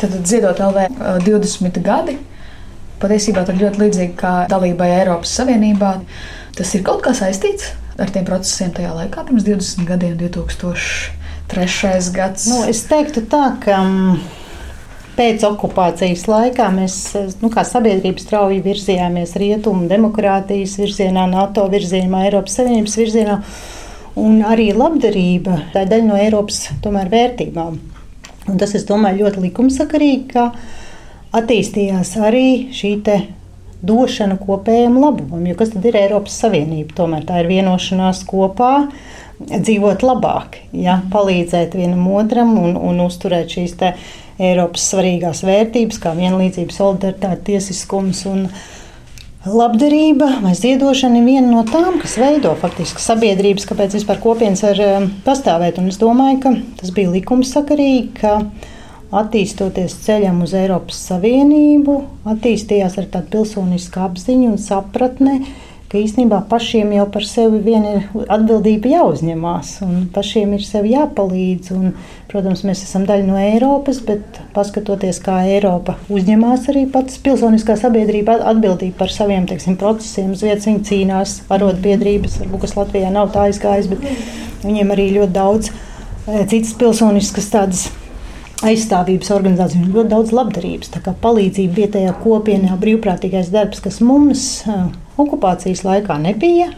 Tad ziedot LV 20 gadi. Patiesībā tas ļoti līdzīgi kā dalībai Eiropas Savienībā. Tas ir kaut kā saistīts ar tiem procesiem tajā laikā, pirms 20 gadiem, 2003. gads. Nu, es teiktu tā, ka mm, pēc okupācijas laikā mēs nu, kā sabiedrība strauji virzījāmies rietumu demokrātijas virzienā, NATO virzienā, Eiropas Savienības virzienā. Un arī labdarība tā ir daļa no Eiropas tomēr, vērtībām. Un tas, es domāju, ļoti likumsakarīgi, ka attīstījās arī šī došana kopējam labumam. Jo kas tad ir Eiropas Savienība? Tomēr tā ir vienošanās kopā. Dzīvot labāk, ja, palīdzēt vienam otram un, un uzturēt šīs Eiropas svarīgās vērtības, kā vienlīdzība, solidaritāte, tiesiskums un labdarība vai ziedošana, ir viena no tām, kas veido faktiski sabiedrības, kāpēc vispār kopienas var eh, pastāvēt. Un es domāju, ka tas bija likumsakarīgi, ka attīstoties ceļam uz Eiropas Savienību, attīstījās ar tādu pilsonisku apziņu un sapratni, ka īstenībā pašiem jau par sevi vien ir atbildība jāuzņemās, un pašiem ir sev jāpalīdz. Un, protams, mēs esam daļa no Eiropas, bet paskatoties, kā Eiropa uzņemās arī pats pilsoniskā sabiedrība atbildību par saviem teiksim, procesiem, uz vietas viņi cīnās, arotbiedrības, varbūt kas Latvijā nav tā aizgājis, bet viņiem arī ļoti daudz eh, citas pilsoniskas tādas aizstāvības organizāciju un ļoti daudz labdarības. Palīdzība vietējā kopienā, brīvprātīgais darbs, kas mums okupācijas laikā nebija.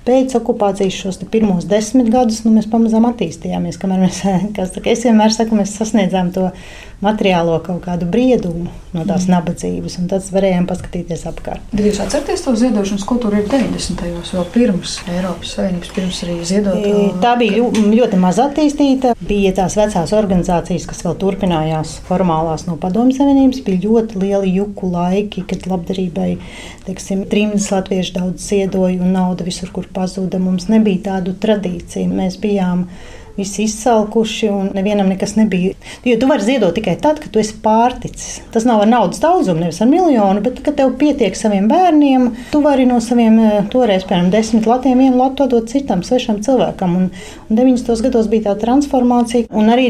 Pēc okupācijas šos pirmos desmit gadus nu, mēs pamazām attīstījāmies. Mēs, saka, es vienmēr saku, mēs sasniedzām to materiālo kaut kādu briedumu no tās mm. nabadzības, un tad varējām paskatīties apkārt. Bet jūs atceraties to ziedošanas kultūru ir 90. gados, vēl pirms Eiropas Savienības, pirms arī ziedot? Tā bija ļoti maz attīstīta. Bija tās vecās organizācijas, kas vēl turpinājās formālās no Padomju Savienības, bija ļoti lieli juku laiki, kad labdarībai, teiksim, trimdas latvieši daudz ziedoja un nauda visur, kur pazuda. Mums nebija tādu tradīciju. Mēs bijām visi izsalkuši un nevienam nekas nebija. Jo tu vari ziedot tikai tad, kad tu esi pārticis. Tas nav ar naudas daudzumu, nevis ar miljonu, bet kad tev pietiek saviem bērniem, tu vari no saviem eh, toreiz, piemēram, desmit latiem vienu latu dot citam svešam cilvēkam. Un, un 90. gados bija tā transformācija, un arī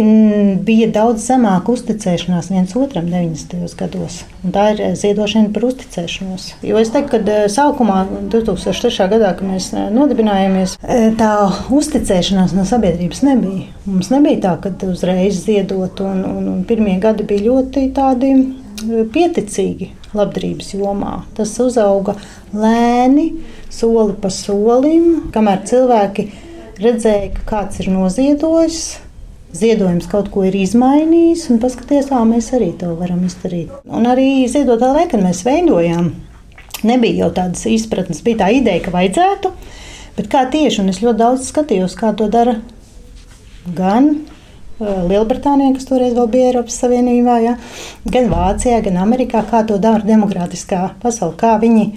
bija daudz zemāka uzticēšanās viens otram 90. gados. Un tā ir eh, ziedošana par uzticēšanos. Jo es teiktu, ka eh, sākumā, 2003. gadā, kad mēs nodibinājāmies, tā uzticēšanās no sabiedrības nebija nebija. Mums nebija tā, ka uzreiz ziedot, un, un, un pirmie gadi bija ļoti tādi e, pieticīgi labdarības jomā. Tas uzauga lēni, soli pa solim, kamēr cilvēki redzēja, ka kāds ir noziedojis. Ziedojums kaut ko ir izmainījis, un paskatieties, kā mēs arī to varam izdarīt. Un arī ziedot vēl, kad mēs veidojām, nebija jau tādas izpratnes, bija tā ideja, ka vajadzētu, bet kā tieši, un es ļoti daudz skatījos, kā to dara gan uh, Lielbritānijā, kas toreiz vēl bija Eiropas Savienībā, ja, gan Vācijā, gan Amerikā, kā to dara demokrātiskā pasaule, kā viņi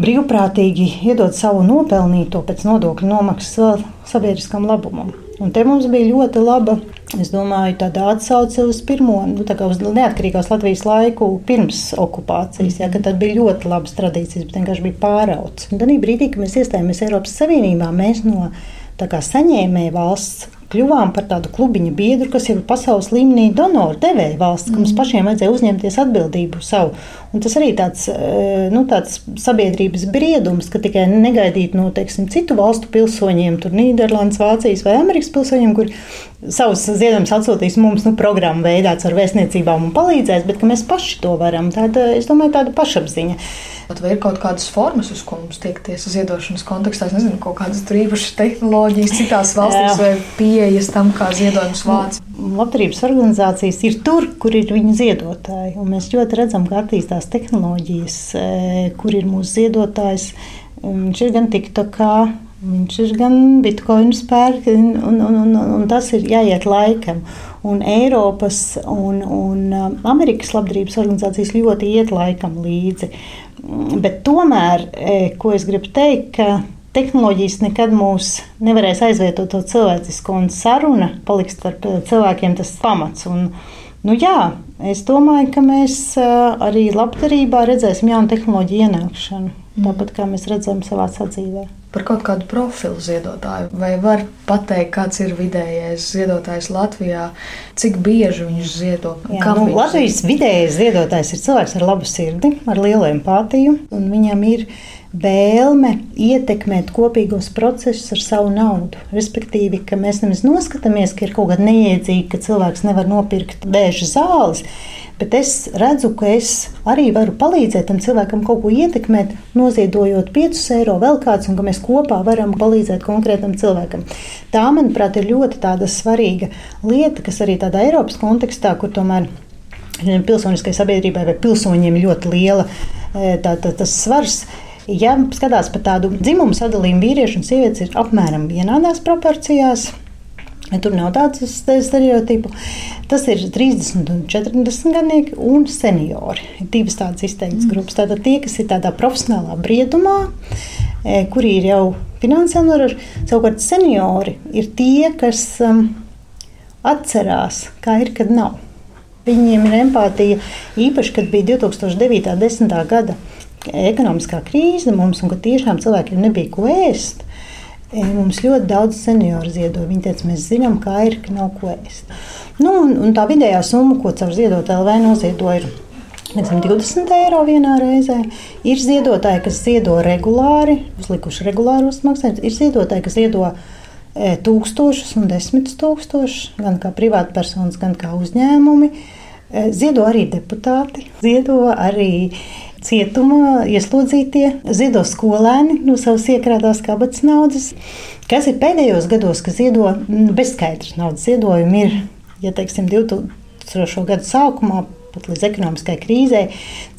brīvprātīgi iedod savu nopelnīto pēc nodokļu nomaksas sabiedriskam labumam. Un te mums bija ļoti laba, es domāju, tāda atsauce uz pirmo, nu, tā kā uz neatkarīgās Latvijas laiku pirms okupācijas, ja, kad tad bija ļoti labas tradīcijas, bet vienkārši bija pārauts. Un tad brīdī, kad mēs iestājāmies Eiropas Savienībā, mēs no saņēmēja valsts kļuvām par tādu klubiņu biedru, kas ir pasaules līmenī donoru devēja valsts, ka mums mm. pašiem vajadzēja uzņemties atbildību savu. Un tas arī tāds, eh, nu, tāds sabiedrības briedums, ka tikai negaidīt no teiksim, citu valstu pilsoņiem, tur Nīderlandes, Vācijas vai Amerikas pilsoņiem, kur savus ziedojumus atsūtīs mums nu, programmu veidā ar vēstniecībām un palīdzēs, bet mēs paši to varam. Tāda, es domāju, tāda pašapziņa. Vai ir kaut kādas formas, uz ko mums tiekties ziedošanas kontekstā? Es nezinu, kaut kādas īpašas tehnoloģijas citās valstīs vai pieejas tam, kā ziedojums vāc. Labdarības organizācijas ir tur, kur ir viņu ziedotāji. Un mēs ļoti redzam, ka attīstās tehnoloģijas, e, kur ir mūsu ziedotājs. Viņš ir gan TikTokā, Viņš ir gan bitkoinu spērks, un, un, un, un tas ir jāiet laikam. Un Eiropas un, un um, Amerikas labdarības organizācijas ļoti iet laikam līdzi. Bet tomēr, e, ko es gribu teikt, ka tehnoloģijas nekad mūs nevarēs aizvietot to cilvēcisko, un saruna paliks starp e, cilvēkiem tas pamats. Un, nu jā, es domāju, ka mēs e, arī labdarībā redzēsim jaunu tehnoloģiju ienākšanu, tāpat kā mēs redzam savā sadzīvē. par kaut kādu profilu ziedotāju. Vai var pateikt, kāds ir vidējais ziedotājs Latvijā, cik bieži viņš ziedo? Jā, nu, Latvijas vidējais ziedotājs ir cilvēks ar labu sirdi, ar lielu empātiju, un viņam ir vēlme ietekmēt kopīgos procesus ar savu naudu. Respektīvi, ka mēs nemaz noskatāmies, ka ir kaut kāda neiedzīga, ka cilvēks nevar nopirkt bēža zāles bet es redzu, ka es arī varu palīdzēt tam cilvēkam kaut ko ietekmēt, noziedojot 5 eiro vēl kāds, un ka mēs kopā varam palīdzēt konkrētam cilvēkam. Tā, manuprāt, ir ļoti svarīga lieta, kas arī tādā Eiropas kontekstā, kur tomēr pilsoniskai sabiedrībai vai pilsoņiem ļoti liela e, tā, tā, tas svars. Ja skatās par tādu dzimumu sadalījumu, vīrieši un sievietes ir apmēram vienādās proporcijās. Tur nav tādu stereotipu. Tas ir 30 un 40 gadnieki un seniori. Ir divas tādas izteiktas mm. grupas. Tātad tie, kas ir tādā profesionālā briedumā, e, kuri ir jau finansiāli noražoti, savukārt seniori ir tie, kas um, atcerās, kā ir, kad nav. Viņiem ir empātija īpaši, kad bija 2009. un 2010. gada ekonomiskā krīze mums, un ka tiešām cilvēkiem nebija ko ēst. E, mums ļoti daudz senioru ziedo. Viņi teica, mēs zinām, kā ir, ka nav ko ēst. Nu, un, un tā vidējā summa, ko caur ziedot LV noziedo, ir Nezinu, 20 eiro vienā reizē. Ir ziedotāji, kas ziedo regulāri, uzlikuši regulārus maksājumus. Ir ziedotāji, kas ziedo e, tūkstošus un desmit tūkstošus, gan kā privātpersonas, gan kā uzņēmumi. E, ziedo arī deputāti, ziedo arī cietumā ieslodzītie, ziedo skolēni no savas iekrātās kabatas naudas. Kas ir pēdējos gados, kas ziedo nu, bezskaidrs naudas ziedojumi, ir, ja teiksim, 2000. gadu sākumā pat līdz ekonomiskai krīzē,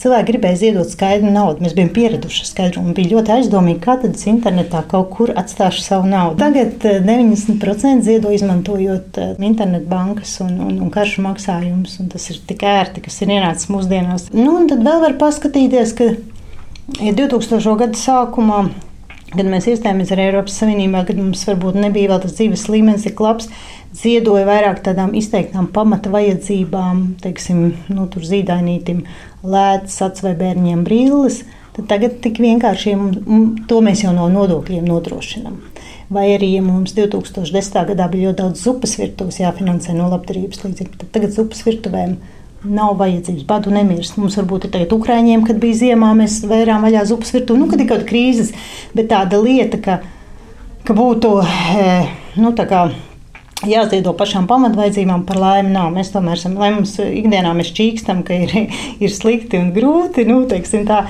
cilvēki gribēja ziedot skaidru naudu. Mēs bijām pieraduši skaidru un bija ļoti aizdomīgi, kā tad es internetā kaut kur atstāšu savu naudu. Tagad 90% eh, ziedo izmantojot eh, internetbankas un, un, un karšu maksājumus, un tas ir tik ērti, kas ir ienācis mūsdienās. Nu, un tad vēl var paskatīties, ka 2000. gada sākumā Kad mēs iestājāmies ar Eiropas Savienībā, kad mums varbūt nebija vēl tas dzīves līmenis, ir labs, ziedoja vairāk tādām izteiktām pamata vajadzībām, teiksim, nu, zīdainītim, lētas, acu vai bērniem brīlis. Tad tagad tik vienkārši to mēs jau no nodokļiem nodrošinām. Vai arī, ja mums 2010. gadā bija ļoti daudz zupas virtuves jāfinansē no labdarības līdzekļiem, tad tagad zupas virtuvēm nav vajadzības. Badu nemirst. Mums varbūt ir tagad Ukrāņiem, kad bija ziemā, mēs vērām vaļā zupas virtuvi, nu, kad ir kaut kāda krīzes, bet tāda lieta, ka, ka būtu, eh, nu, tā kā jāziedo pašām pamatvaidzībām par laimi nav. Mēs tomēr esam, lai mums ikdienā mēs čīkstam, ka ir, ir slikti un grūti, nu, teiksim tā,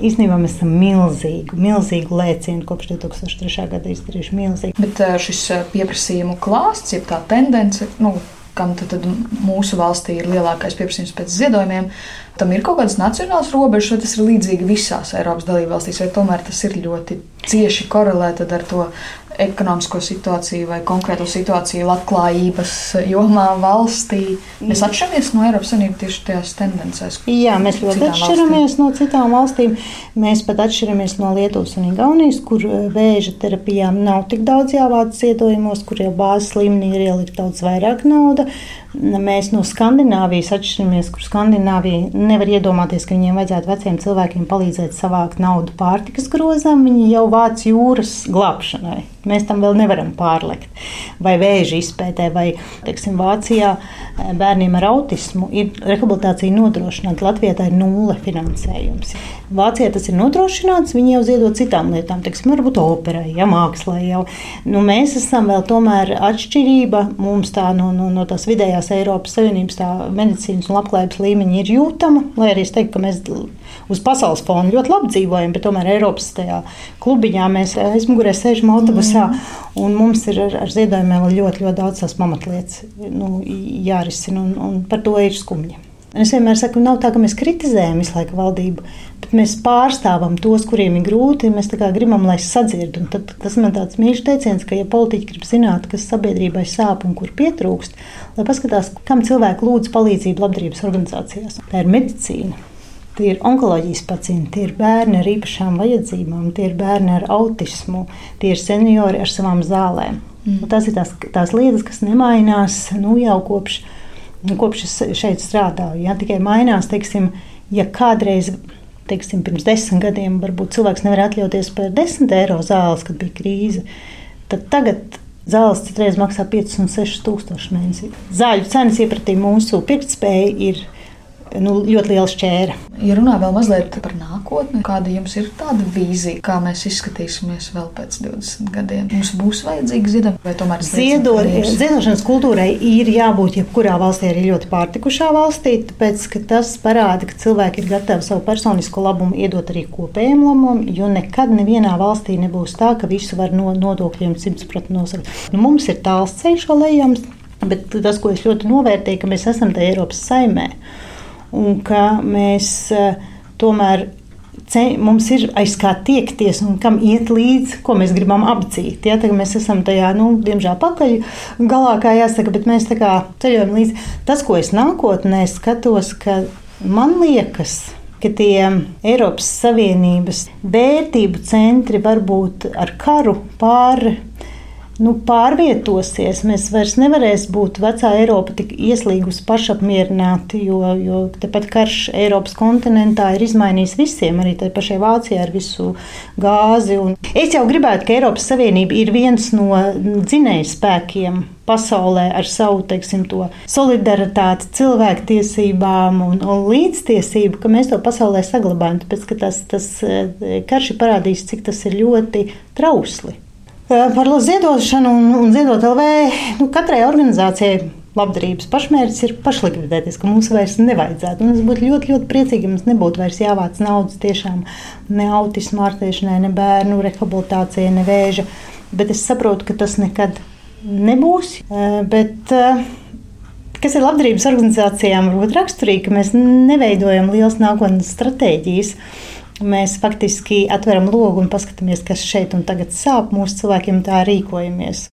Īstenībā mēs esam milzīgu, milzīgu lēcienu kopš 2003. gada izdarījuši. Milzīgu. Bet eh, šis eh, pieprasījumu klāsts, jeb tā tendence, nu, kam tad, tad mūsu valstī ir lielākais pieprasījums pēc ziedojumiem, tam ir kaut kādas nacionālas robežas, vai tas ir līdzīgi visās Eiropas dalībvalstīs, vai tomēr tas ir ļoti cieši korelēta ar to ekonomisko situāciju vai konkrēto situāciju labklājības jomā valstī. Mēs atšķiramies no Eiropas Savienības tieši tajās tendencēs. Jā, mēs ļoti atšķiramies valstīm. no citām valstīm. Mēs pat atšķiramies no Lietuvas un Igaunijas, kur eh, vēža terapijām nav tik daudz jāvāc ziedojumos, kur jau bāzes līmenī ir ielikt daudz vairāk naudas. Mēs no Skandināvijas atšķiramies, kur Skandināvija nevar iedomāties, ka viņiem vajadzētu veciem cilvēkiem palīdzēt savākt naudu pārtikas grozam. Viņi jau vāc jūras glābšanai. Mēs tam vēl nevaram pārlekt. Vai vēža izpētē, vai teiksim, Vācijā eh, bērniem ar autismu ir rehabilitācija nodrošināta. Latvijā tā ir nulle finansējums. Vācijā tas ir nodrošināts, viņi jau ziedot citām lietām, teiksim, varbūt operai, ja, mākslā jau. Nu, mēs esam vēl tomēr atšķirība. Mums tā no, no, no tās vidējās Eiropas Savienības medicīnas un labklājības līmeņa ir jūtama, lai arī es teiktu, ka mēs uz pasaules fona ļoti labi dzīvojam, bet tomēr Eiropas klubiņā mēs aizmugurē sēžam autobusā mm. un mums ir ar, ar ziedojumiem ļoti, ļoti daudz tās pamatlietas nu, jārisina un, un par to ir skumji. Es vienmēr saku, nav tā, ka mēs kritizējam visu laiku valdību, bet mēs pārstāvam tos, kuriem ir grūti. Mēs gribam, lai sadzird. Un tad, tas man tāds mīļš teiciens, ka, ja politiķi grib zināt, kas sabiedrībai sāp un kur pietrūkst, lai paskatās, kam cilvēki lūdz palīdzību labdarības organizācijās. Tā ir medicīna. Tie ir onkoloģijas pacienti, tie ir bērni ar īpašām vajadzībām, tie ir bērni ar autismu, tie ir seniori ar savām zālēm. Mm. Tas ir tās, tās lietas, kas nemainās nu, jau kopš, kopš es šeit strādāju. Ja? Tikai mainās, teiksim, ja kādreiz teiksim, pirms desmit gadiem varbūt cilvēks nevar atļauties par 10 eiro zāles, kad bija krīze, tad tagad zāles citreiz maksā 5 un 6 tūkstoši mēnesī. Zāļu cenas iepratī mūsu pirktspēja ir nu, ļoti liela šķēra. Ja runā vēl mazliet par nākotni, kāda jums ir tāda vīzija, kā mēs izskatīsimies vēl pēc 20 gadiem? Mums būs vajadzīga ziedojuma vai tomēr Ziedot, ziedošanas kultūrai ir jābūt jebkurā valstī, arī ļoti pārtikušā valstī, tāpēc ka tas parāda, ka cilvēki ir gatavi savu personisko labumu iedot arī kopējiem labumam, jo nekad nevienā valstī nebūs tā, ka visu var no nodokļiem 100% nosakt. Nu, mums ir tāls ceļš vēl ejams, bet tas, ko es ļoti novērtēju, ka mēs esam tajā Eiropas saimē un ka mēs eh, tomēr mums ir aiz kā tiekties un kam iet līdzi, ko mēs gribam apdzīt. Ja, mēs esam tajā, nu, diemžēl, pakaļ galā, kā jāsaka, bet mēs tā kā ceļojam līdzi. Tas, ko es nākotnē skatos, ka man liekas, ka tie Eiropas Savienības vērtību centri var būt ar karu pāri nu, pārvietosies. Mēs vairs nevarēsim būt vecā Eiropa tik ieslīgusi pašapmierināti, jo, jo tepat karš Eiropas kontinentā ir izmainījis visiem, arī tai pašai Vācijai ar visu gāzi. Un es jau gribētu, ka Eiropas Savienība ir viens no dzinēju spēkiem pasaulē ar savu teiksim, solidaritāti, cilvēktiesībām un, un līdztiesību, ka mēs to pasaulē saglabājam. Tāpēc tas, tas eh, karš ir parādījis, cik tas ir ļoti trausli. Par ziedošanu un, un ziedot LV nu, katrai organizācijai labdarības pašmērķis ir pašlikvidēties, ka mums vairs nevajadzētu. Un es būtu ļoti, ļoti priecīgi, ja mums nebūtu vairs jāvāc naudas tiešām ne autismu ārstēšanai, ne bērnu rehabilitācijai, ne vēža. Bet es saprotu, ka tas nekad nebūs. Bet, kas ir labdarības organizācijām, varbūt raksturīgi, ka mēs neveidojam lielas nākotnes stratēģijas. Mēs faktiski atveram logu un paskatāmies, kas šeit un tagad sāp mūsu cilvēkiem, tā rīkojamies.